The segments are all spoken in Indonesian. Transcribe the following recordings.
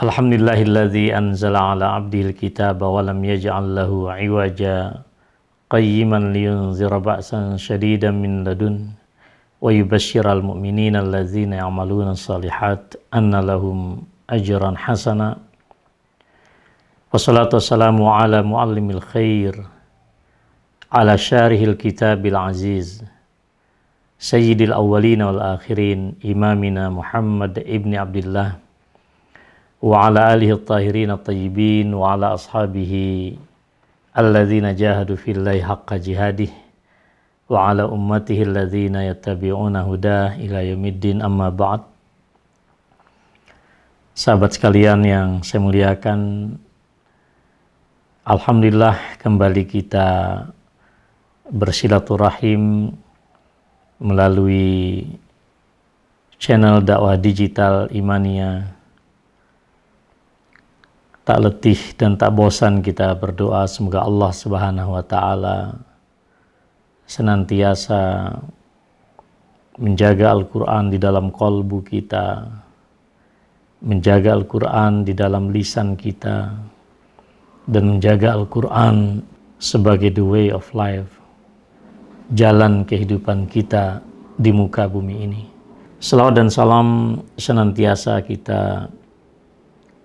الحمد لله الذي أنزل على عبده الكتاب ولم يجعل له عوجا قيما لينذر بأسا شديدا من لدن ويبشر المؤمنين الذين يعملون الصالحات أن لهم أجرا حسنا والصلاة والسلام على معلم الخير على شارح الكتاب العزيز سيد الأولين والآخرين إمامنا محمد ابن عبد الله ala alihi at-tahirin at-tayyibin wa ala ashabihi alladzina jahadu fillahi haqqa jihadih. Wa ala ummatihi alladzina yattabi'una hudah ila yaumiddin. Amma ba'd. Sahabat sekalian yang saya muliakan Alhamdulillah kembali kita bersilaturahim melalui channel dakwah digital Imania. Tak letih dan tak bosan kita berdoa semoga Allah Subhanahu wa taala senantiasa menjaga Al-Qur'an di dalam kolbu kita, menjaga Al-Qur'an di dalam lisan kita dan menjaga Al-Qur'an sebagai the way of life jalan kehidupan kita di muka bumi ini. Selawat dan salam senantiasa kita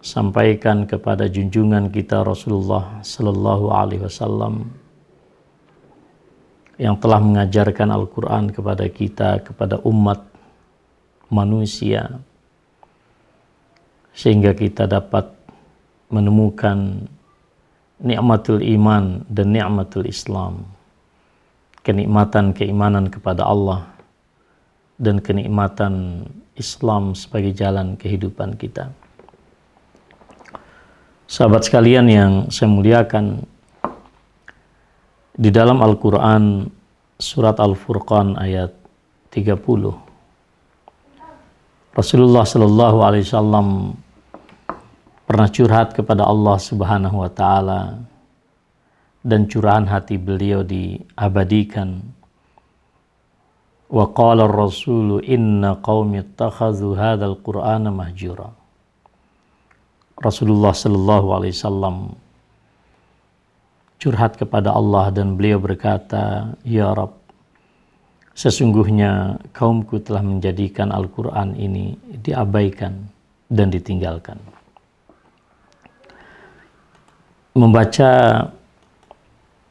sampaikan kepada junjungan kita Rasulullah Sallallahu Alaihi Wasallam yang telah mengajarkan Al-Quran kepada kita, kepada umat manusia, sehingga kita dapat menemukan nikmatul iman dan nikmatul Islam kenikmatan keimanan kepada Allah dan kenikmatan Islam sebagai jalan kehidupan kita. Sahabat sekalian yang saya muliakan, di dalam Al-Quran surat Al-Furqan ayat 30, Rasulullah Shallallahu Alaihi Wasallam pernah curhat kepada Allah Subhanahu Wa Taala dan curahan hati beliau diabadikan. Wa qala ar-rasulu inna qaumi ittakhadhu hadzal qur'ana mahjura. Rasulullah sallallahu alaihi wasallam curhat kepada Allah dan beliau berkata, "Ya Rabb, sesungguhnya kaumku telah menjadikan Al-Qur'an ini diabaikan dan ditinggalkan." Membaca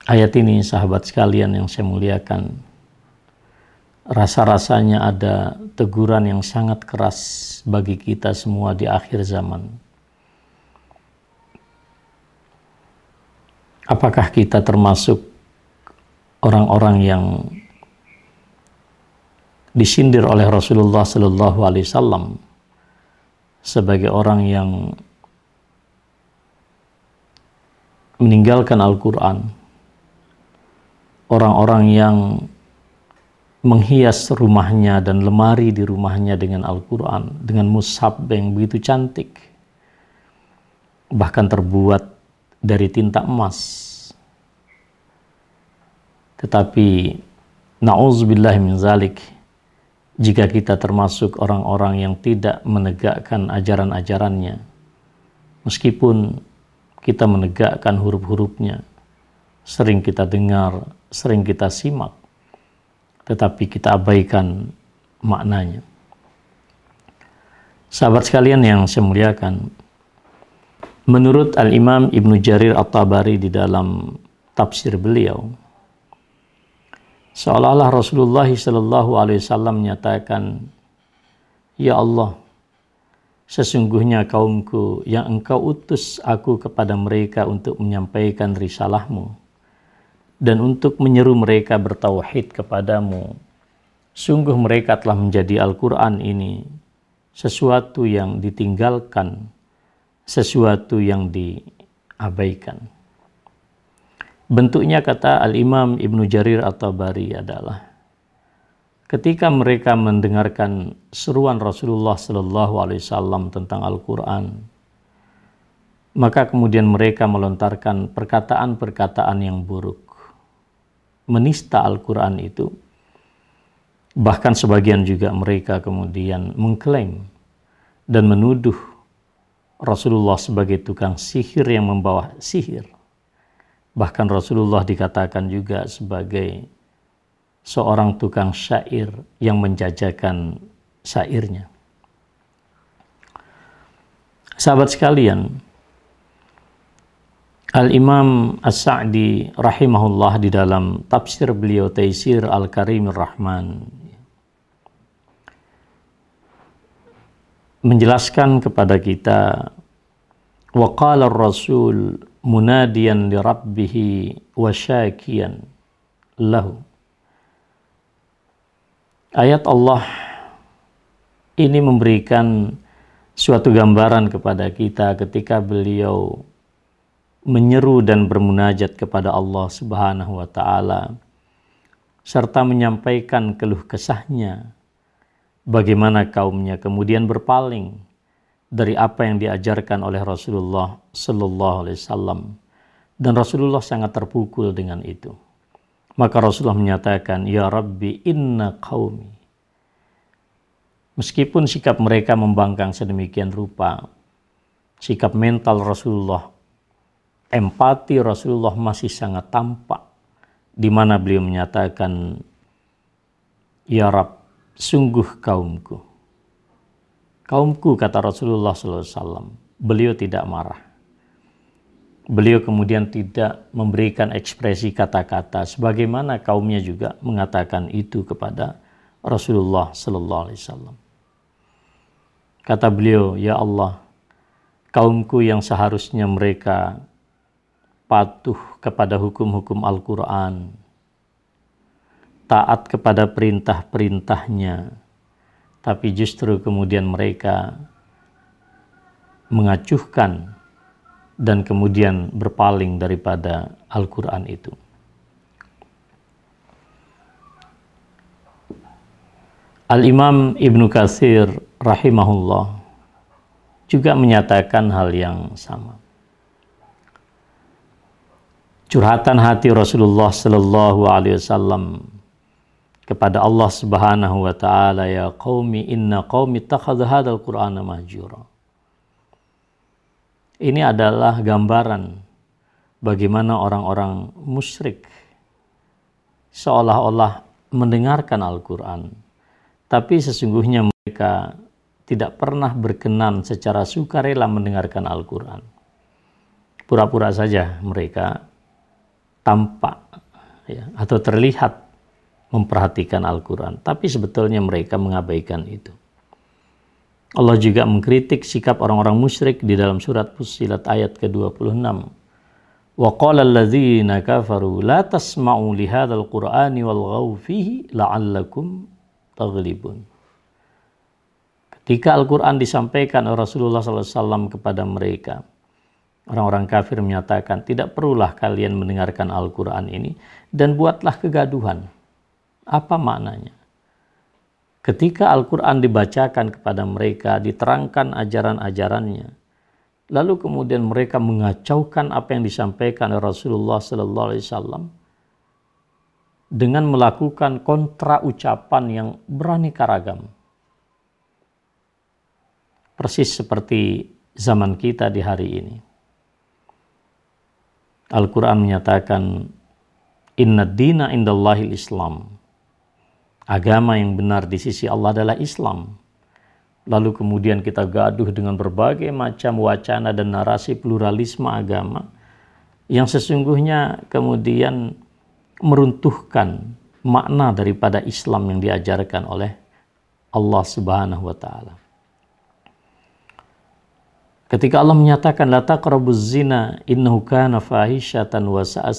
Ayat ini sahabat sekalian yang saya muliakan, rasa-rasanya ada teguran yang sangat keras bagi kita semua di akhir zaman. Apakah kita termasuk orang-orang yang disindir oleh Rasulullah Sallallahu Alaihi Wasallam sebagai orang yang meninggalkan Al-Quran, orang-orang yang menghias rumahnya dan lemari di rumahnya dengan Al-Quran, dengan mushaf yang begitu cantik, bahkan terbuat dari tinta emas. Tetapi, na'udzubillah min zalik, jika kita termasuk orang-orang yang tidak menegakkan ajaran-ajarannya, meskipun kita menegakkan huruf-hurufnya, sering kita dengar, sering kita simak, tetapi kita abaikan maknanya. Sahabat sekalian yang saya muliakan, menurut Al-Imam Ibnu Jarir At-Tabari di dalam tafsir beliau, seolah-olah Rasulullah Wasallam menyatakan, Ya Allah, sesungguhnya kaumku yang engkau utus aku kepada mereka untuk menyampaikan risalahmu, dan untuk menyeru mereka bertauhid kepadamu. Sungguh mereka telah menjadi Al-Quran ini sesuatu yang ditinggalkan, sesuatu yang diabaikan. Bentuknya kata Al-Imam Ibnu Jarir At-Tabari adalah ketika mereka mendengarkan seruan Rasulullah Sallallahu Alaihi Wasallam tentang Al-Quran, maka kemudian mereka melontarkan perkataan-perkataan yang buruk, menista Al-Quran itu. Bahkan sebagian juga mereka kemudian mengklaim dan menuduh Rasulullah sebagai tukang sihir yang membawa sihir. Bahkan Rasulullah dikatakan juga sebagai seorang tukang syair yang menjajakan syairnya. Sahabat sekalian, Al-Imam As-Sa'di rahimahullah di dalam tafsir beliau Taisir Al-Karim Rahman menjelaskan kepada kita munadiyan li rabbihi wa syakiyan lahu. Ayat Allah ini memberikan suatu gambaran kepada kita ketika beliau menyeru dan bermunajat kepada Allah Subhanahu wa taala serta menyampaikan keluh kesahnya bagaimana kaumnya kemudian berpaling dari apa yang diajarkan oleh Rasulullah Sallallahu Alaihi Wasallam dan Rasulullah sangat terpukul dengan itu. Maka Rasulullah menyatakan, Ya Rabbi inna qaumi. Meskipun sikap mereka membangkang sedemikian rupa, sikap mental Rasulullah, empati Rasulullah masih sangat tampak, di mana beliau menyatakan, Ya Rabb, sungguh kaumku Kaumku kata Rasulullah SAW, beliau tidak marah. Beliau kemudian tidak memberikan ekspresi kata-kata sebagaimana kaumnya juga mengatakan itu kepada Rasulullah sallallahu alaihi wasallam. Kata beliau, "Ya Allah, kaumku yang seharusnya mereka patuh kepada hukum-hukum Al-Qur'an, taat kepada perintah-perintahnya, tapi justru kemudian mereka mengacuhkan dan kemudian berpaling daripada Al-Quran itu. Al-Imam Ibnu Katsir rahimahullah juga menyatakan hal yang sama. Curhatan hati Rasulullah sallallahu alaihi wasallam kepada Allah Subhanahu wa taala ya qaumi inna qaumi takhadha hadzal qur'ana mahjura. Ini adalah gambaran bagaimana orang-orang musyrik seolah-olah mendengarkan Al-Qur'an tapi sesungguhnya mereka tidak pernah berkenan secara sukarela mendengarkan Al-Qur'an. Pura-pura saja mereka tampak ya, atau terlihat memperhatikan Al-Quran. Tapi sebetulnya mereka mengabaikan itu. Allah juga mengkritik sikap orang-orang musyrik di dalam surat Fussilat ayat ke-26. Wa qala alladzina kafaru la tasma'u li hadzal qur'ani wal fihi la'allakum taghlibun. Ketika Al-Quran disampaikan oleh Rasulullah SAW kepada mereka, orang-orang kafir menyatakan, tidak perlulah kalian mendengarkan Al-Quran ini dan buatlah kegaduhan. Apa maknanya? Ketika Al-Quran dibacakan kepada mereka, diterangkan ajaran-ajarannya, lalu kemudian mereka mengacaukan apa yang disampaikan oleh Rasulullah Sallallahu Alaihi Wasallam dengan melakukan kontra ucapan yang beraneka ragam. Persis seperti zaman kita di hari ini. Al-Quran menyatakan, Inna dina indallahil Islam agama yang benar di sisi Allah adalah Islam. Lalu kemudian kita gaduh dengan berbagai macam wacana dan narasi pluralisme agama yang sesungguhnya kemudian meruntuhkan makna daripada Islam yang diajarkan oleh Allah Subhanahu wa taala. Ketika Allah menyatakan la taqrabuz zina innahu kana fahishatan wa sa'a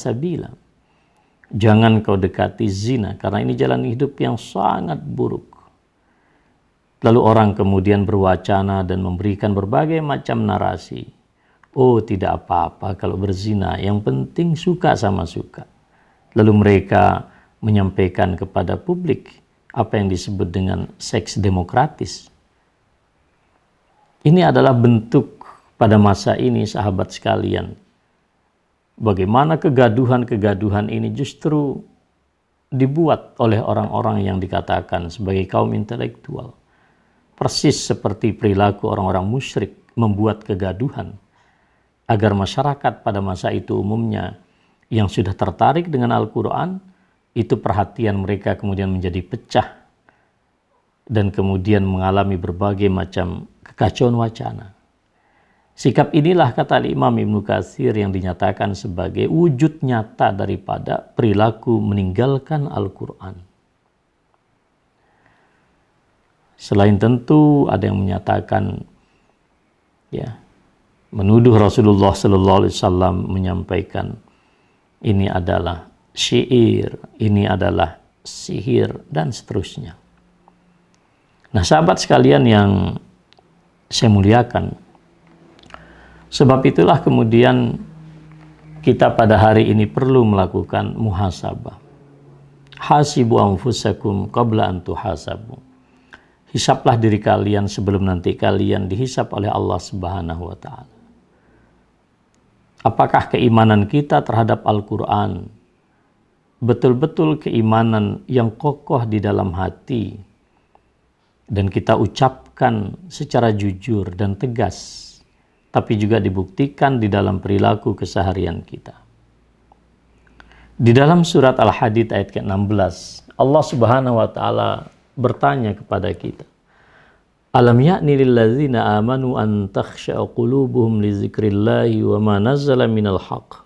Jangan kau dekati zina karena ini jalan hidup yang sangat buruk. Lalu orang kemudian berwacana dan memberikan berbagai macam narasi Oh tidak apa-apa kalau berzina, yang penting suka sama suka. Lalu mereka menyampaikan kepada publik apa yang disebut dengan seks demokratis. Ini adalah bentuk pada masa ini sahabat sekalian. Bagaimana kegaduhan-kegaduhan ini justru dibuat oleh orang-orang yang dikatakan sebagai kaum intelektual. Persis seperti perilaku orang-orang musyrik membuat kegaduhan agar masyarakat pada masa itu umumnya yang sudah tertarik dengan Al-Quran, itu perhatian mereka kemudian menjadi pecah dan kemudian mengalami berbagai macam kekacauan wacana. Sikap inilah kata Imam Ibnu Katsir yang dinyatakan sebagai wujud nyata daripada perilaku meninggalkan Al-Quran. Selain tentu ada yang menyatakan ya menuduh Rasulullah Sallallahu Alaihi Wasallam menyampaikan ini adalah syair, ini adalah sihir dan seterusnya. Nah, sahabat sekalian yang saya muliakan, sebab itulah kemudian kita pada hari ini perlu melakukan muhasabah. Hasibu anfusakum qabla an tuhasabu. Hisaplah diri kalian sebelum nanti kalian dihisap oleh Allah Subhanahu wa taala. Apakah keimanan kita terhadap Al-Quran betul-betul keimanan yang kokoh di dalam hati dan kita ucapkan secara jujur dan tegas, tapi juga dibuktikan di dalam perilaku keseharian kita. Di dalam surat Al-Hadid ayat ke-16, Allah Subhanahu wa taala bertanya kepada kita, Alam ya'ni lilladzina amanu an takhsha'a qulubuhum li dzikrillahi wa ma nazzala minal haqq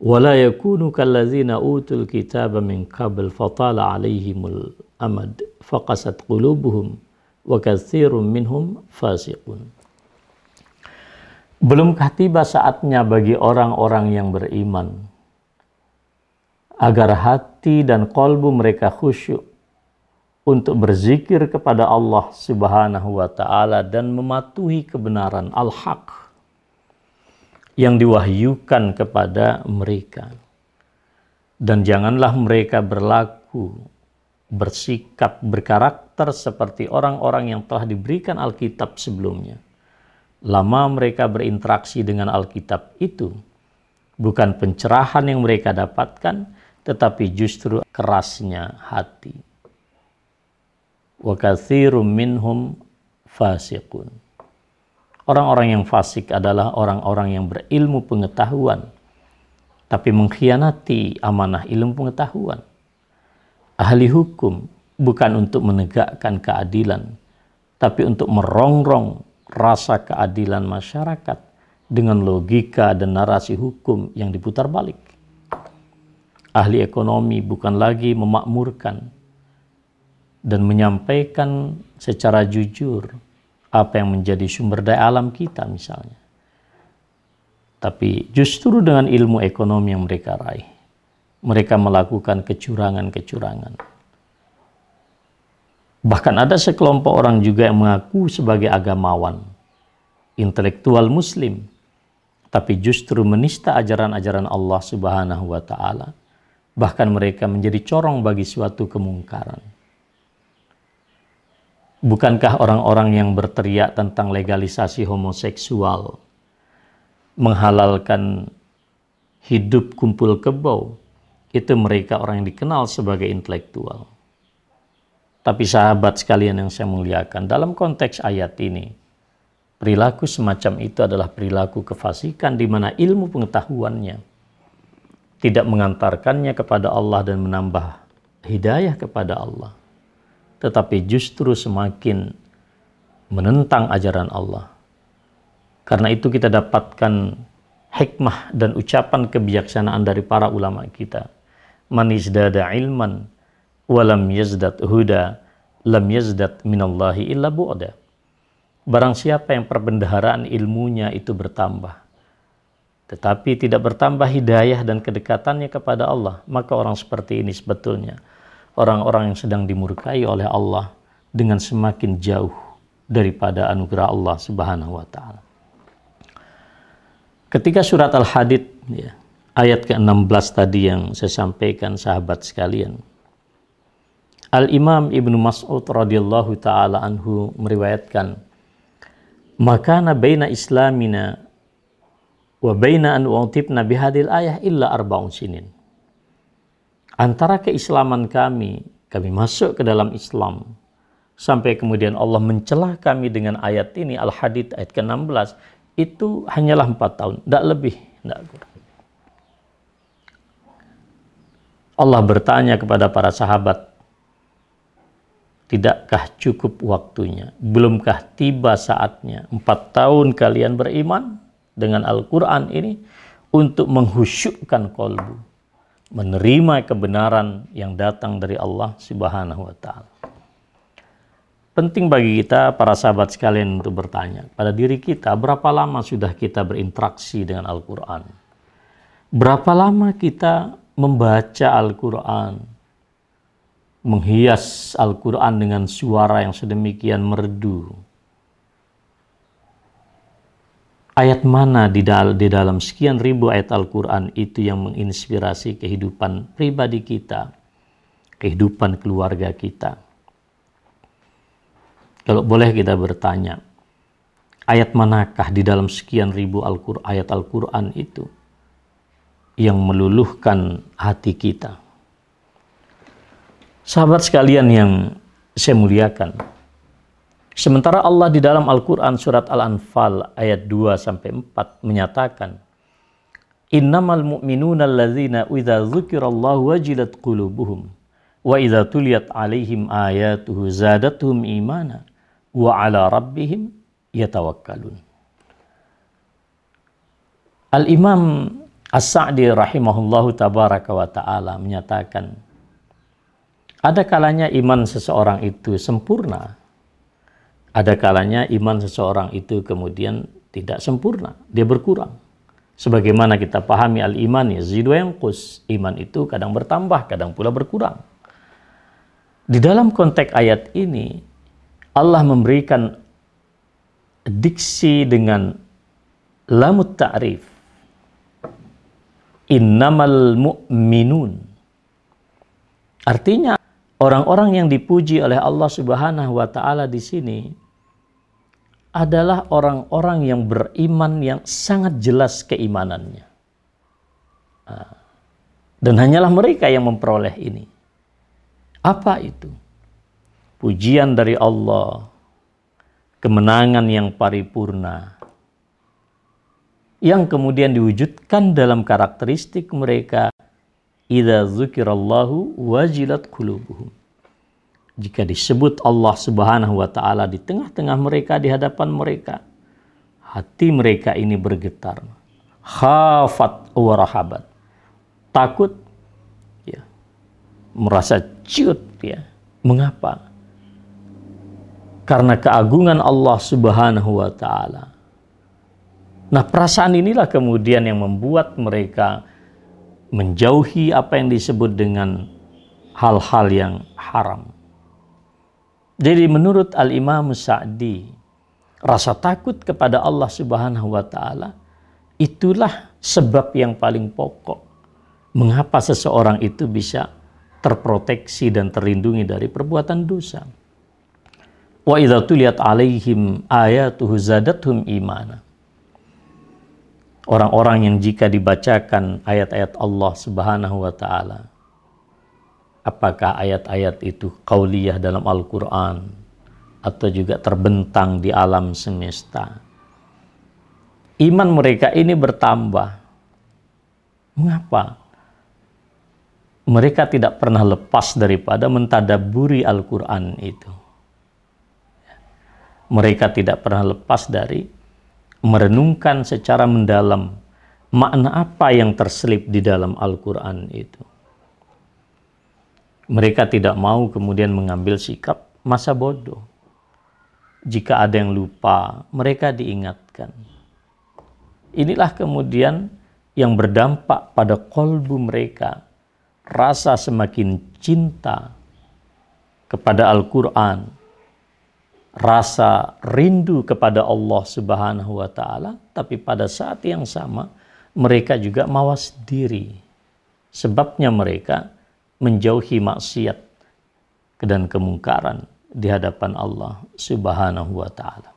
wa la yakunu kalladzina utul kitaba min qabl fatala alaihimul amad faqasat qulubuhum wa katsirun minhum fasiqun Belumkah tiba saatnya bagi orang-orang yang beriman agar hati dan kolbu mereka khusyuk untuk berzikir kepada Allah Subhanahu wa taala dan mematuhi kebenaran al-haq yang diwahyukan kepada mereka. Dan janganlah mereka berlaku, bersikap, berkarakter seperti orang-orang yang telah diberikan Alkitab sebelumnya. Lama mereka berinteraksi dengan Alkitab itu bukan pencerahan yang mereka dapatkan, tetapi justru kerasnya hati wa minhum fasiqun. Orang-orang yang fasik adalah orang-orang yang berilmu pengetahuan tapi mengkhianati amanah ilmu pengetahuan. Ahli hukum bukan untuk menegakkan keadilan tapi untuk merongrong rasa keadilan masyarakat dengan logika dan narasi hukum yang diputar balik. Ahli ekonomi bukan lagi memakmurkan dan menyampaikan secara jujur apa yang menjadi sumber daya alam kita misalnya. Tapi justru dengan ilmu ekonomi yang mereka raih, mereka melakukan kecurangan-kecurangan. Bahkan ada sekelompok orang juga yang mengaku sebagai agamawan, intelektual muslim, tapi justru menista ajaran-ajaran Allah Subhanahu wa taala. Bahkan mereka menjadi corong bagi suatu kemungkaran. Bukankah orang-orang yang berteriak tentang legalisasi homoseksual, menghalalkan hidup kumpul kebau, itu mereka orang yang dikenal sebagai intelektual. Tapi sahabat sekalian yang saya muliakan, dalam konteks ayat ini, perilaku semacam itu adalah perilaku kefasikan di mana ilmu pengetahuannya tidak mengantarkannya kepada Allah dan menambah hidayah kepada Allah tetapi justru semakin menentang ajaran Allah. Karena itu kita dapatkan hikmah dan ucapan kebijaksanaan dari para ulama kita. Man izdada ilman walam yazdad huda lam yazdad minallahi illa bu'da. Barang siapa yang perbendaharaan ilmunya itu bertambah, tetapi tidak bertambah hidayah dan kedekatannya kepada Allah, maka orang seperti ini sebetulnya orang-orang yang sedang dimurkai oleh Allah dengan semakin jauh daripada anugerah Allah Subhanahu wa taala. Ketika surat Al-Hadid ya, ayat ke-16 tadi yang saya sampaikan sahabat sekalian. Al-Imam Ibnu Mas'ud radhiyallahu taala anhu meriwayatkan Makana baina islamina wa baina an u'tibna bihadil ayah illa arba'un sinin. Antara keislaman kami, kami masuk ke dalam Islam, sampai kemudian Allah mencelah kami dengan ayat ini, Al-Hadid ayat ke-16, itu hanyalah empat tahun, tidak lebih, tidak kurang. Allah bertanya kepada para sahabat, Tidakkah cukup waktunya? Belumkah tiba saatnya? Empat tahun kalian beriman dengan Al-Quran ini untuk menghusyukkan kolbu. Menerima kebenaran yang datang dari Allah subhanahu wa ta'ala. Penting bagi kita, para sahabat sekalian untuk bertanya pada diri kita, berapa lama sudah kita berinteraksi dengan Al-Quran? Berapa lama kita membaca Al-Quran? Menghias Al-Quran dengan suara yang sedemikian merdu. Ayat mana di, dal di dalam sekian ribu ayat Al-Quran itu yang menginspirasi kehidupan pribadi kita, kehidupan keluarga kita. Kalau boleh kita bertanya, ayat manakah di dalam sekian ribu Al ayat Al-Quran itu yang meluluhkan hati kita? Sahabat sekalian yang saya muliakan. Sementara Allah di dalam Al-Quran surat Al-Anfal ayat 2 sampai 4 menyatakan, Innamal mu'minuna alladzina idza dzukirallahu wajilat qulubuhum wa idza tuliyat alaihim ayatuhu zadatuhum imana wa ala rabbihim yatawakkalun. Al-Imam As-Sa'di rahimahullahu tabaraka wa ta'ala menyatakan, ada kalanya iman seseorang itu sempurna. Ada kalanya iman seseorang itu kemudian tidak sempurna, dia berkurang. Sebagaimana kita pahami al-iman ya kus. Iman itu kadang bertambah, kadang pula berkurang. Di dalam konteks ayat ini, Allah memberikan diksi dengan lamut ta'rif. Innamal mu'minun. Artinya Orang-orang yang dipuji oleh Allah Subhanahu wa taala di sini adalah orang-orang yang beriman yang sangat jelas keimanannya. Ah. Dan hanyalah mereka yang memperoleh ini. Apa itu? Pujian dari Allah, kemenangan yang paripurna, yang kemudian diwujudkan dalam karakteristik mereka idza dzukirallahu wajilat qulubuhum. Jika disebut Allah Subhanahu wa taala di tengah-tengah mereka di hadapan mereka, hati mereka ini bergetar. Khafat wa rahabat. Takut ya. Merasa ciut ya. Mengapa? Karena keagungan Allah Subhanahu wa taala. Nah, perasaan inilah kemudian yang membuat mereka menjauhi apa yang disebut dengan hal-hal yang haram. Jadi menurut Al-Imam Sa'di, rasa takut kepada Allah Subhanahu wa taala itulah sebab yang paling pokok mengapa seseorang itu bisa terproteksi dan terlindungi dari perbuatan dosa. Wa idza tuliyat alaihim ayatuhu zadatuhum imana orang-orang yang jika dibacakan ayat-ayat Allah Subhanahu wa taala apakah ayat-ayat itu qauliyah dalam Al-Qur'an atau juga terbentang di alam semesta? Iman mereka ini bertambah. Mengapa? Mereka tidak pernah lepas daripada mentadaburi Al-Quran itu. Mereka tidak pernah lepas dari merenungkan secara mendalam makna apa yang terselip di dalam Al-Quran itu. Mereka tidak mau kemudian mengambil sikap masa bodoh. Jika ada yang lupa, mereka diingatkan. Inilah kemudian yang berdampak pada kolbu mereka. Rasa semakin cinta kepada Al-Quran, rasa rindu kepada Allah Subhanahu wa taala tapi pada saat yang sama mereka juga mawas diri. Sebabnya mereka menjauhi maksiat dan kemungkaran di hadapan Allah Subhanahu wa taala.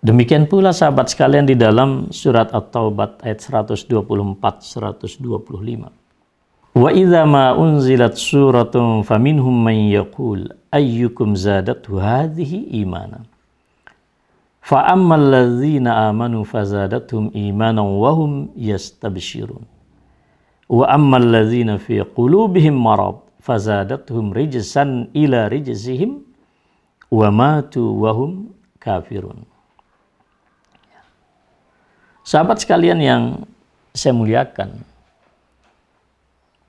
Demikian pula sahabat sekalian di dalam surat At-Taubah ayat 124 125. Wa idza ma unzilat suratun faminhum man yaqul ayyukum zadatu hadhihi imana. Fa ammal ladzina amanu fazadathum imanan wa hum yastabshirun. Wa ammal ladzina fi qulubihim marad fazadathum rijsan ila rijzihim wa matu wa hum kafirun. Sahabat sekalian yang saya muliakan,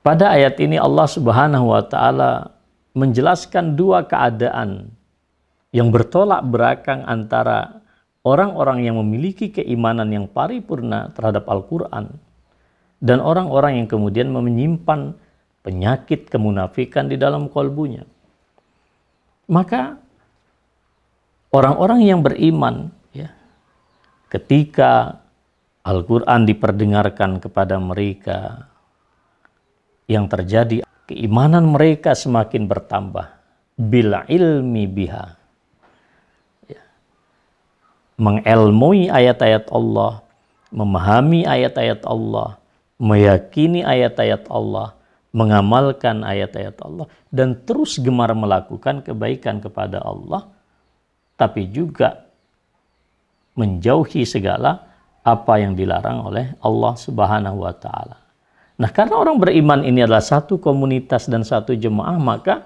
pada ayat ini Allah Subhanahu wa taala menjelaskan dua keadaan yang bertolak belakang antara orang-orang yang memiliki keimanan yang paripurna terhadap Al-Qur'an dan orang-orang yang kemudian menyimpan penyakit kemunafikan di dalam kolbunya. Maka orang-orang yang beriman ya ketika Al-Quran diperdengarkan kepada mereka, yang terjadi keimanan mereka semakin bertambah bila ilmi biha. Ya. Mengelmui ayat-ayat Allah, memahami ayat-ayat Allah, meyakini ayat-ayat Allah, mengamalkan ayat-ayat Allah, dan terus gemar melakukan kebaikan kepada Allah, tapi juga menjauhi segala apa yang dilarang oleh Allah Subhanahu wa taala. Nah, karena orang beriman ini adalah satu komunitas dan satu jemaah, maka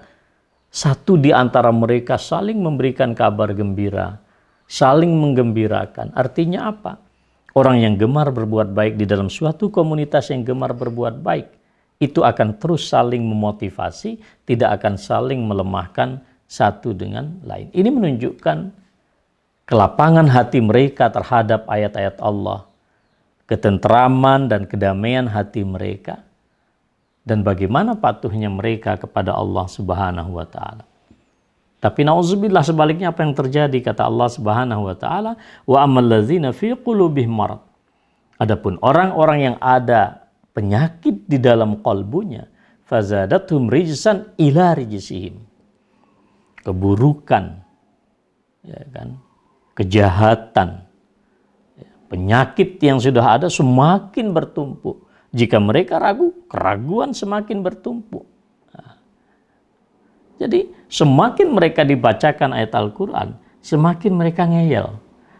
satu di antara mereka saling memberikan kabar gembira, saling menggembirakan. Artinya apa? Orang yang gemar berbuat baik di dalam suatu komunitas yang gemar berbuat baik, itu akan terus saling memotivasi, tidak akan saling melemahkan satu dengan lain. Ini menunjukkan kelapangan hati mereka terhadap ayat-ayat Allah, ketentraman dan kedamaian hati mereka, dan bagaimana patuhnya mereka kepada Allah Subhanahu wa taala. Tapi nauzubillah sebaliknya apa yang terjadi kata Allah Subhanahu wa taala, wa amal ladzina fi qulubihim marad. Adapun orang-orang yang ada penyakit di dalam kalbunya, fazadatum rijsan ila rijsihim. Keburukan ya kan kejahatan, penyakit yang sudah ada semakin bertumpuk. Jika mereka ragu, keraguan semakin bertumpuk. Nah, jadi semakin mereka dibacakan ayat Al-Quran, semakin mereka ngeyel.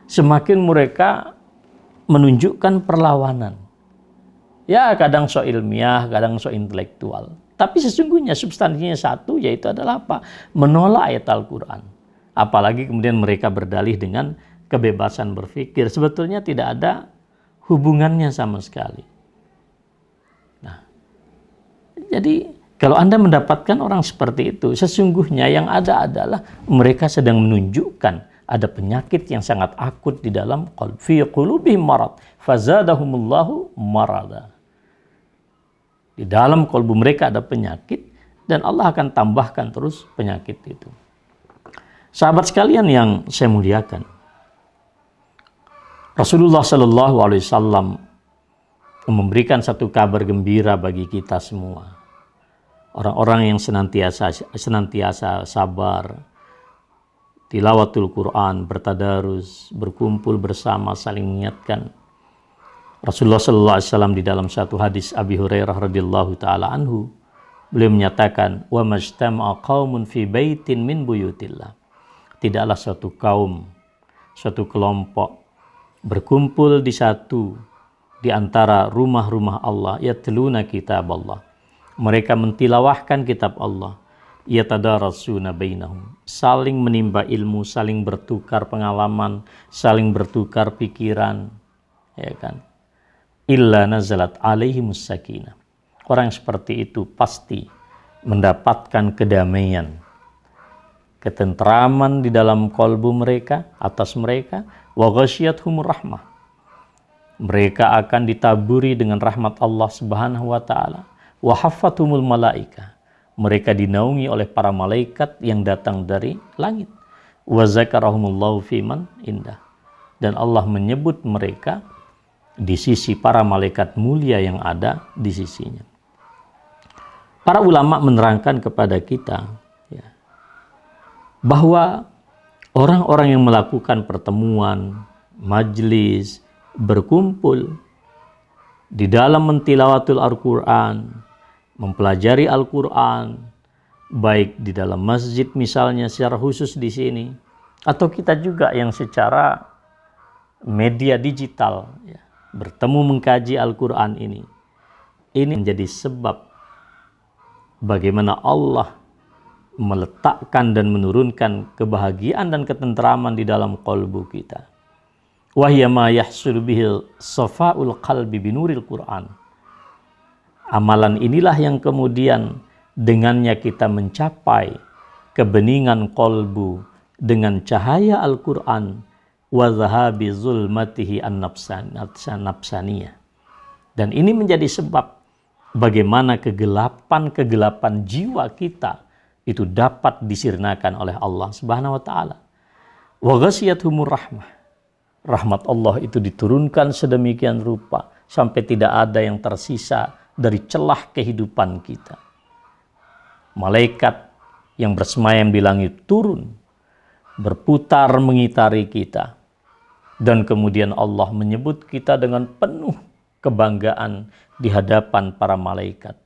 Semakin mereka menunjukkan perlawanan. Ya kadang so ilmiah, kadang so intelektual. Tapi sesungguhnya substansinya satu yaitu adalah apa? Menolak ayat Al-Quran apalagi kemudian mereka berdalih dengan kebebasan berpikir sebetulnya tidak ada hubungannya sama sekali. Nah, jadi kalau Anda mendapatkan orang seperti itu, sesungguhnya yang ada adalah mereka sedang menunjukkan ada penyakit yang sangat akut di dalam qalb. Fi marad, fazadahumullahu marada. Di dalam kalbu mereka ada penyakit dan Allah akan tambahkan terus penyakit itu. Sahabat sekalian yang saya muliakan, Rasulullah Shallallahu Alaihi Wasallam memberikan satu kabar gembira bagi kita semua. Orang-orang yang senantiasa senantiasa sabar, tilawatul Quran, bertadarus, berkumpul bersama, saling mengingatkan. Rasulullah Shallallahu Alaihi Wasallam di dalam satu hadis Abi Hurairah radhiyallahu taala anhu, beliau menyatakan, "Wa majtama'a qaumun fi baitin min buyutillah." tidaklah suatu kaum, suatu kelompok berkumpul di satu di antara rumah-rumah Allah, ya teluna kitab Allah. Mereka mentilawahkan kitab Allah. Ya tadarasuna bainahum. Saling menimba ilmu, saling bertukar pengalaman, saling bertukar pikiran. Ya kan? Illa nazalat alaihimus sakinah. Orang seperti itu pasti mendapatkan kedamaian, ketentraman di dalam kolbu mereka, atas mereka, wa rahmah. Mereka akan ditaburi dengan rahmat Allah Subhanahu wa taala. Wa malaika. Mereka dinaungi oleh para malaikat yang datang dari langit. Wa zakarahumullahu fiman indah. dan Allah menyebut mereka di sisi para malaikat mulia yang ada di sisinya. Para ulama menerangkan kepada kita ya, bahwa orang-orang yang melakukan pertemuan, majlis, berkumpul di dalam mentilawatul Al-Quran, mempelajari Al-Quran, baik di dalam masjid misalnya secara khusus di sini, atau kita juga yang secara media digital ya, bertemu mengkaji Al-Quran ini. Ini menjadi sebab bagaimana Allah meletakkan dan menurunkan kebahagiaan dan ketentraman di dalam kolbu kita. Wahya ma yahsul bihil safa'ul qalbi binuril Qur'an. Amalan inilah yang kemudian dengannya kita mencapai kebeningan kolbu dengan cahaya Al-Quran wa zahabi zulmatihi an-nafsaniyah. Dan ini menjadi sebab bagaimana kegelapan-kegelapan jiwa kita itu dapat disirnakan oleh Allah Subhanahu wa taala. Wa ghasiyatuhumur rahmah. Rahmat Allah itu diturunkan sedemikian rupa sampai tidak ada yang tersisa dari celah kehidupan kita. Malaikat yang bersemayam di langit turun berputar mengitari kita. Dan kemudian Allah menyebut kita dengan penuh kebanggaan di hadapan para malaikat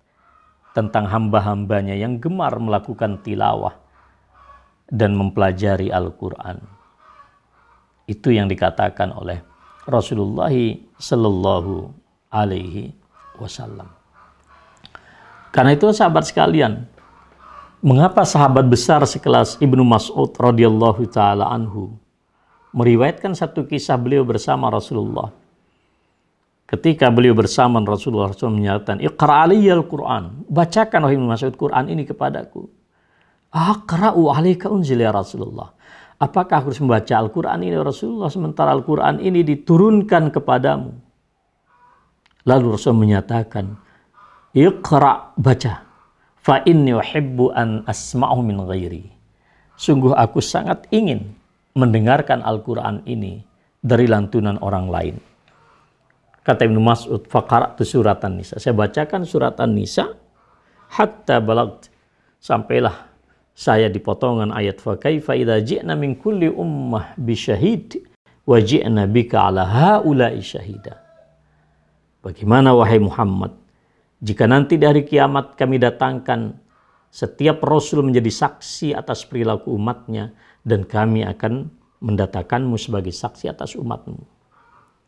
tentang hamba-hambanya yang gemar melakukan tilawah dan mempelajari Al-Quran. Itu yang dikatakan oleh Rasulullah Sallallahu Alaihi Wasallam. Karena itu sahabat sekalian, Mengapa sahabat besar sekelas Ibnu Mas'ud radhiyallahu taala anhu meriwayatkan satu kisah beliau bersama Rasulullah. Ketika beliau bersama Rasulullah SAW menyatakan, Iqra al Qur'an. Bacakan wahai Mas'ud Qur'an ini kepadaku. Aqra'u alaika unzil ya Rasulullah. Apakah aku harus membaca Al-Quran ini ya Rasulullah sementara Al-Quran ini diturunkan kepadamu? Lalu Rasul menyatakan, Iqra' baca fa inni uhibbu an asma'u min ghairi. Sungguh aku sangat ingin mendengarkan Al-Quran ini dari lantunan orang lain. Kata Ibnu Mas'ud, faqara'tu suratan nisa. Saya bacakan suratan nisa hatta balagt. Sampailah saya di potongan ayat fa kaifa idza ji'na min kulli ummah bi syahid wa ji'na bika ala haula'i syahida. Bagaimana wahai Muhammad jika nanti di hari kiamat kami datangkan setiap rasul menjadi saksi atas perilaku umatnya dan kami akan mendatangkanmu sebagai saksi atas umatmu.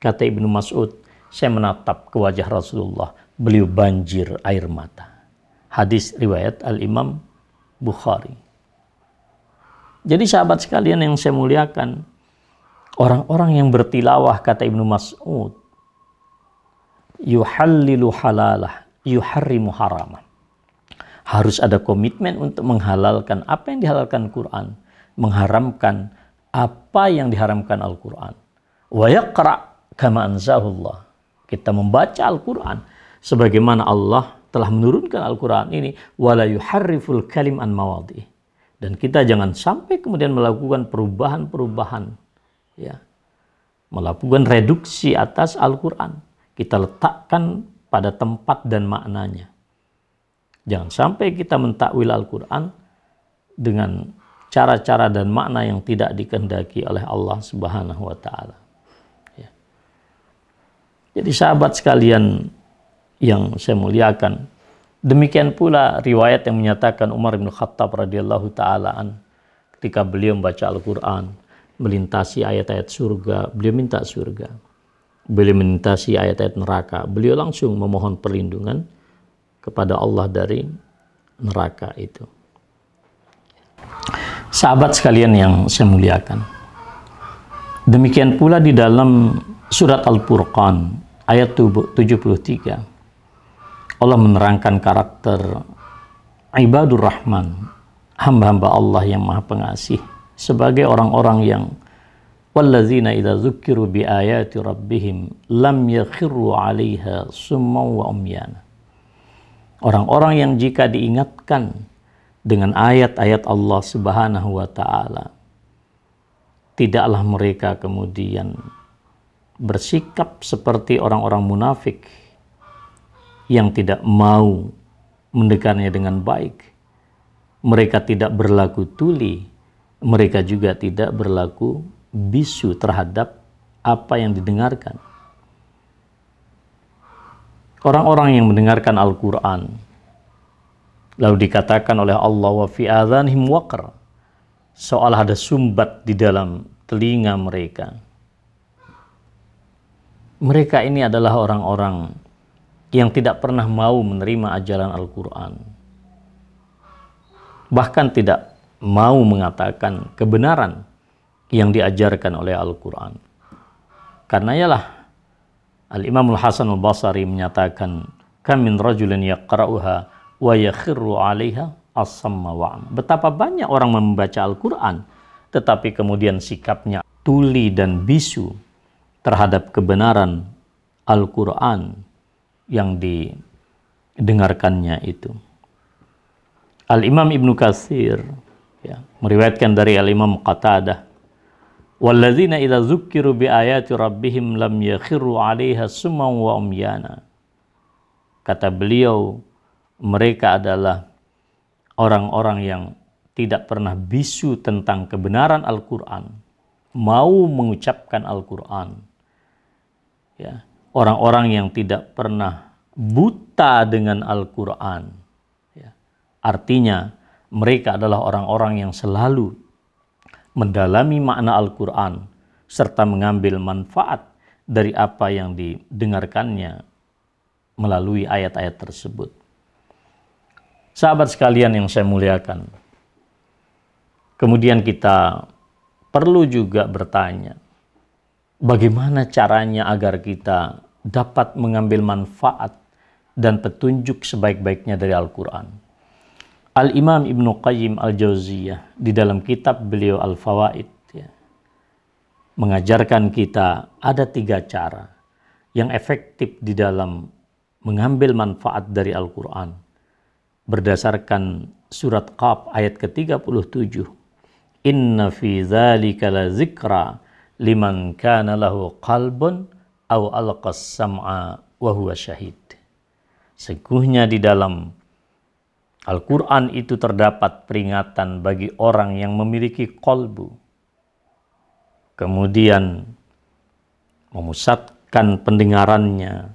Kata Ibnu Mas'ud, saya menatap ke wajah Rasulullah, beliau banjir air mata. Hadis riwayat Al-Imam Bukhari. Jadi sahabat sekalian yang saya muliakan, orang-orang yang bertilawah kata Ibnu Mas'ud, yuhallilu halalah yuharrimu haraman. Harus ada komitmen untuk menghalalkan apa yang dihalalkan Quran, mengharamkan apa yang diharamkan Al-Quran. Wa yaqra kama anzahullah. Kita membaca Al-Quran sebagaimana Allah telah menurunkan Al-Quran ini wala yuharriful kalim an mawadi. Dan kita jangan sampai kemudian melakukan perubahan-perubahan ya. Melakukan reduksi atas Al-Quran. Kita letakkan pada tempat dan maknanya. Jangan sampai kita mentakwil Al-Quran dengan cara-cara dan makna yang tidak dikehendaki oleh Allah Subhanahu wa taala. Jadi sahabat sekalian yang saya muliakan, demikian pula riwayat yang menyatakan Umar bin Khattab radhiyallahu taalaan ketika beliau membaca Al-Qur'an, melintasi ayat-ayat surga, beliau minta surga beliau melintasi ayat-ayat neraka, beliau langsung memohon perlindungan kepada Allah dari neraka itu. Sahabat sekalian yang saya muliakan. Demikian pula di dalam surat Al-Furqan ayat 73 Allah menerangkan karakter ibadur rahman hamba-hamba Allah yang maha pengasih sebagai orang-orang yang Walladzina idza dzukkiru bi ayati rabbihim lam yakhiru 'alaiha summan wa. Orang-orang yang jika diingatkan dengan ayat-ayat Allah Subhanahu wa taala tidaklah mereka kemudian bersikap seperti orang-orang munafik yang tidak mau mendekarnya dengan baik. Mereka tidak berlaku tuli, mereka juga tidak berlaku bisu terhadap apa yang didengarkan. Orang-orang yang mendengarkan Al-Quran, lalu dikatakan oleh Allah wa fi adhanihim waqr, seolah ada sumbat di dalam telinga mereka. Mereka ini adalah orang-orang yang tidak pernah mau menerima ajaran Al-Quran. Bahkan tidak mau mengatakan kebenaran yang diajarkan oleh Al-Quran. Karena ialah Al-Imam Al-Hasan Al-Basari menyatakan, Kamin rajulin yaqra'uha wa yakhirru 'alaiha as-samma Betapa banyak orang membaca Al-Quran, tetapi kemudian sikapnya tuli dan bisu terhadap kebenaran Al-Quran yang didengarkannya itu. Al-Imam Ibnu Katsir ya, meriwayatkan dari Al-Imam Qatadah Walladzina idza dzukkiru bi ayati rabbihim lam yakhiru 'alaiha summan wa. Kata beliau, mereka adalah orang-orang yang tidak pernah bisu tentang kebenaran Al-Qur'an, mau mengucapkan Al-Qur'an. Ya, orang-orang yang tidak pernah buta dengan Al-Quran. Ya. Artinya mereka adalah orang-orang yang selalu mendalami makna Al-Quran serta mengambil manfaat dari apa yang didengarkannya melalui ayat-ayat tersebut. Sahabat sekalian yang saya muliakan, kemudian kita perlu juga bertanya, bagaimana caranya agar kita dapat mengambil manfaat dan petunjuk sebaik-baiknya dari Al-Quran. Al-Imam Ibnu Qayyim Al-Jauziyah di dalam kitab beliau Al-Fawaid ya, mengajarkan kita ada tiga cara yang efektif di dalam mengambil manfaat dari Al-Quran berdasarkan surat Qaf ayat ke-37 Inna fi dzalika la zikra liman kana lahu qalbun aw alqas sam'a wa huwa syahid. Sekuhnya di dalam Al-Quran itu terdapat peringatan bagi orang yang memiliki kolbu. Kemudian memusatkan pendengarannya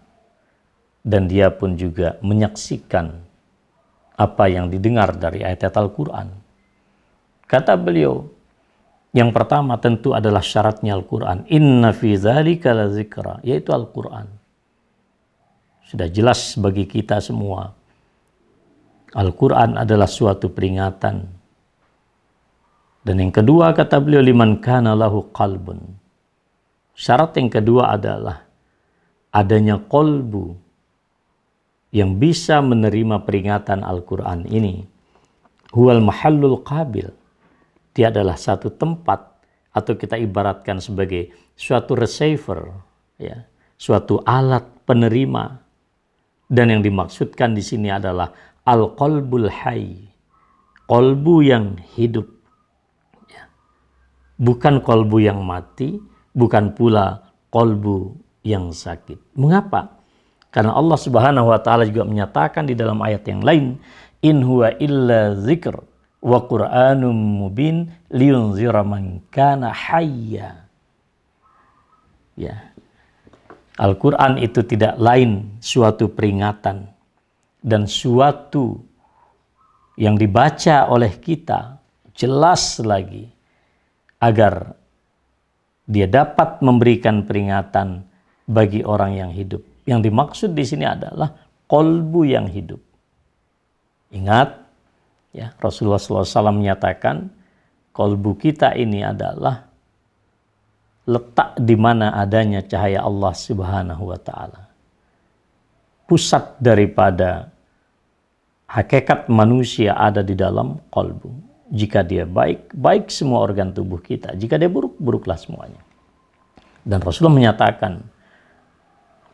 dan dia pun juga menyaksikan apa yang didengar dari ayat-ayat Al-Quran. Kata beliau, yang pertama tentu adalah syaratnya Al-Quran. Inna fi dzalika la zikra, yaitu Al-Quran. Sudah jelas bagi kita semua. Al-Quran adalah suatu peringatan. Dan yang kedua kata beliau liman kana lahu qalbun. Syarat yang kedua adalah adanya kolbu yang bisa menerima peringatan Al-Quran ini. Huwal mahallul qabil dia adalah satu tempat atau kita ibaratkan sebagai suatu receiver, ya, suatu alat penerima. Dan yang dimaksudkan di sini adalah al-qalbul hayy, kolbu yang hidup. Ya. Bukan kolbu yang mati, bukan pula kolbu yang sakit. Mengapa? Karena Allah Subhanahu wa taala juga menyatakan di dalam ayat yang lain, in huwa illa zikr wa Qur'anum mubin liyunzira man kana hayya. Ya. Al-Quran itu tidak lain suatu peringatan dan suatu yang dibaca oleh kita jelas lagi agar dia dapat memberikan peringatan bagi orang yang hidup. Yang dimaksud di sini adalah kolbu yang hidup. Ingat, Ya, Rasulullah SAW menyatakan kolbu kita ini adalah letak di mana adanya cahaya Allah Subhanahu wa taala. Pusat daripada hakikat manusia ada di dalam kolbu. Jika dia baik, baik semua organ tubuh kita. Jika dia buruk, buruklah semuanya. Dan Rasulullah menyatakan,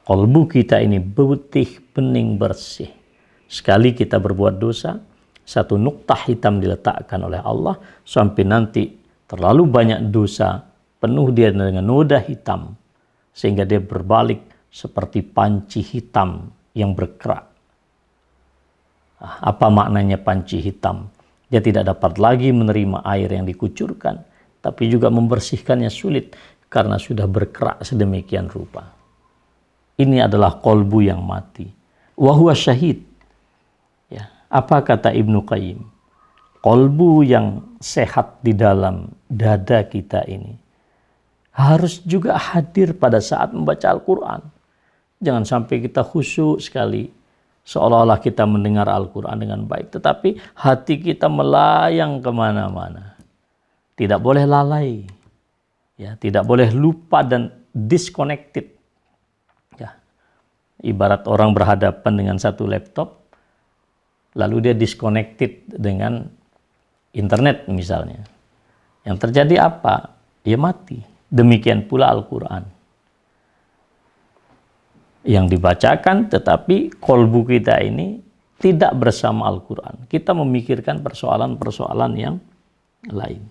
kolbu kita ini putih, bening, bersih. Sekali kita berbuat dosa, satu nuktah hitam diletakkan oleh Allah sampai nanti terlalu banyak dosa penuh dia dengan noda hitam sehingga dia berbalik seperti panci hitam yang berkerak. Ah, apa maknanya panci hitam? Dia tidak dapat lagi menerima air yang dikucurkan, tapi juga membersihkannya sulit karena sudah berkerak sedemikian rupa. Ini adalah kolbu yang mati. Wahua syahid. Ya, apa kata Ibnu Qayyim? Kolbu yang sehat di dalam dada kita ini harus juga hadir pada saat membaca Al-Quran. Jangan sampai kita khusyuk sekali seolah-olah kita mendengar Al-Quran dengan baik, tetapi hati kita melayang ke mana-mana. Tidak boleh lalai, ya, tidak boleh lupa dan disconnected. Ibarat orang berhadapan dengan satu laptop, lalu dia disconnected dengan internet misalnya. Yang terjadi apa? Dia mati. Demikian pula Al-Quran yang dibacakan tetapi kolbu kita ini tidak bersama Al-Quran. Kita memikirkan persoalan-persoalan yang lain.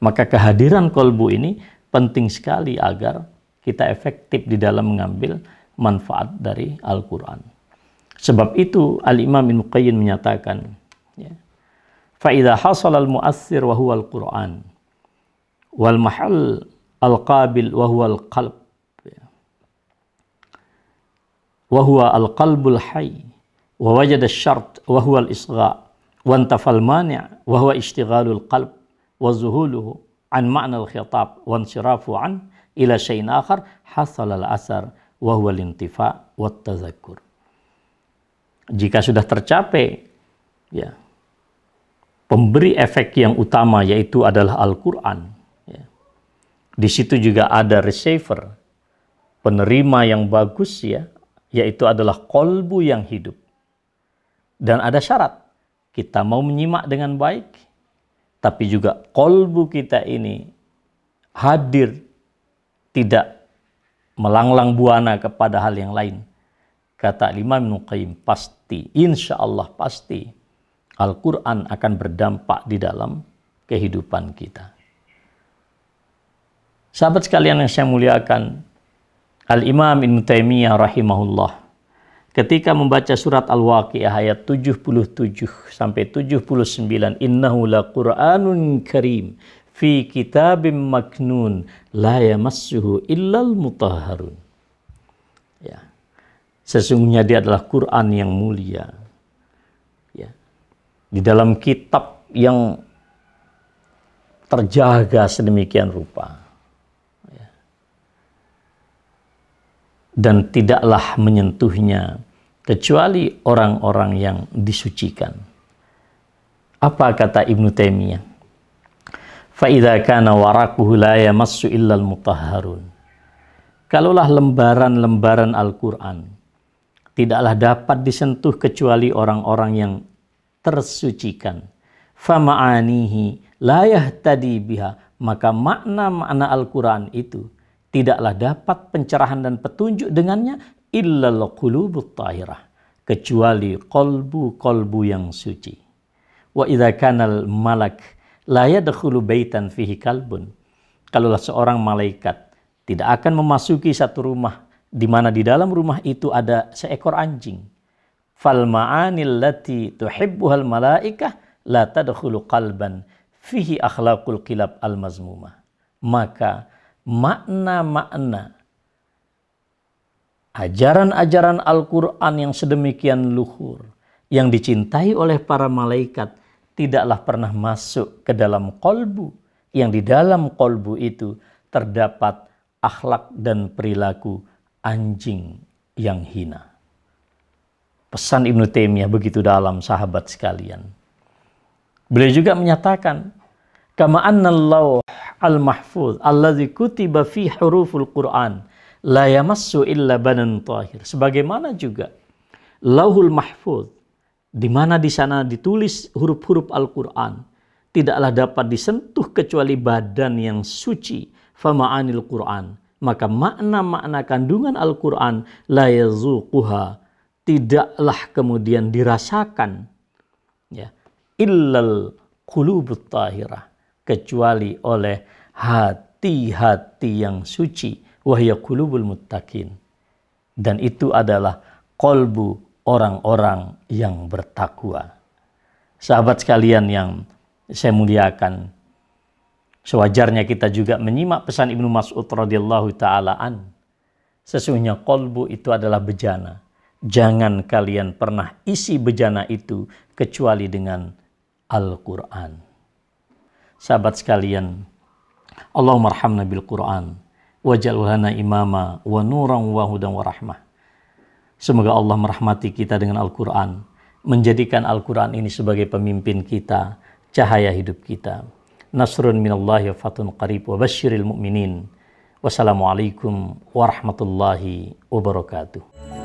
Maka kehadiran kolbu ini penting sekali agar kita efektif di dalam mengambil manfaat dari Al-Quran. Sebab itu Al-Imam Ibn Qayyim menyatakan, ya, فَإِذَا حَصَلَ الْمُؤَثِّرُ وَهُوَ الْقُرْآنِ وَالْمَحَلْ الْقَابِلُ وَهُوَ الْقَلْبُ وهو القلب الحي ووجد الشرط وهو الإصغاء وانتفى المانع وهو اشتغال القلب وذهوله عن معنى الخطاب وانصرافه عنه إلى شيء آخر حصل الأثر wa intifa. Jika sudah tercapai ya pemberi efek yang utama yaitu adalah Al-Qur'an ya. Di situ juga ada receiver penerima yang bagus ya yaitu adalah kolbu yang hidup. Dan ada syarat kita mau menyimak dengan baik tapi juga kolbu kita ini hadir tidak melanglang buana kepada hal yang lain. Kata Imam Nuqaim, pasti, insya Allah pasti, Al-Quran akan berdampak di dalam kehidupan kita. Sahabat sekalian yang saya muliakan, Al-Imam Ibn Taimiyah rahimahullah ketika membaca surat Al-Waqiah ayat 77 sampai 79 innahu laqur'anun karim fi kitabim maknun la yamassuhu illal mutahharun. Ya. Sesungguhnya dia adalah Quran yang mulia. Ya. Di dalam kitab yang terjaga sedemikian rupa. Dan tidaklah menyentuhnya kecuali orang-orang yang disucikan. Apa kata Ibnu Taimiyah? Fa'idha kana warakuhu la yamassu illal mutahharun. Kalaulah lembaran-lembaran Al-Quran tidaklah dapat disentuh kecuali orang-orang yang tersucikan. Fama'anihi la yahtadi biha. Maka makna-makna Al-Quran itu tidaklah dapat pencerahan dan petunjuk dengannya illal qulubut tahirah kecuali kolbu-kolbu yang suci. Wa idza kanal malak la yadkhulu baitan fihi kalbun. Kalaulah seorang malaikat tidak akan memasuki satu rumah di mana di dalam rumah itu ada seekor anjing. Fal ma'anil lati tuhibbuhal malaikah la tadkhulu qalban fihi akhlaqul kilab al mazmumah. Maka makna-makna ajaran-ajaran Al-Quran yang sedemikian luhur, yang dicintai oleh para malaikat, tidaklah pernah masuk ke dalam kolbu, yang di dalam kolbu itu terdapat akhlak dan perilaku anjing yang hina. Pesan Ibnu Taimiyah begitu dalam sahabat sekalian. Beliau juga menyatakan, kama annallahu al-mahfuz alladzi kutiba fi huruful Quran la yamassu illa banan tahir. Sebagaimana juga Lauhul Mahfuz di mana di sana ditulis huruf-huruf Al-Qur'an tidaklah dapat disentuh kecuali badan yang suci fama'anil Qur'an. Maka makna-makna kandungan Al-Qur'an la yazuquha tidaklah kemudian dirasakan ya illal qulubut tahirah kecuali oleh hati hati-hati yang suci wahya qulubul muttaqin. Dan itu adalah kolbu orang-orang yang bertakwa sahabat sekalian yang saya muliakan sewajarnya kita juga menyimak pesan Ibnu Mas'ud radhiyallahu taala an sesungguhnya kolbu itu adalah bejana jangan kalian pernah isi bejana itu kecuali dengan Al-Quran. Sahabat sekalian, Allahumma arhamna bil Quran, waj'alhu imama wa nuran wa hudan wa rahmah. Semoga Allah merahmati kita dengan Al-Quran, menjadikan Al-Quran ini sebagai pemimpin kita, cahaya hidup kita. Nasrun minallahi wa fatun qarib wa basyiril mu'minin. Wassalamualaikum warahmatullahi wabarakatuh.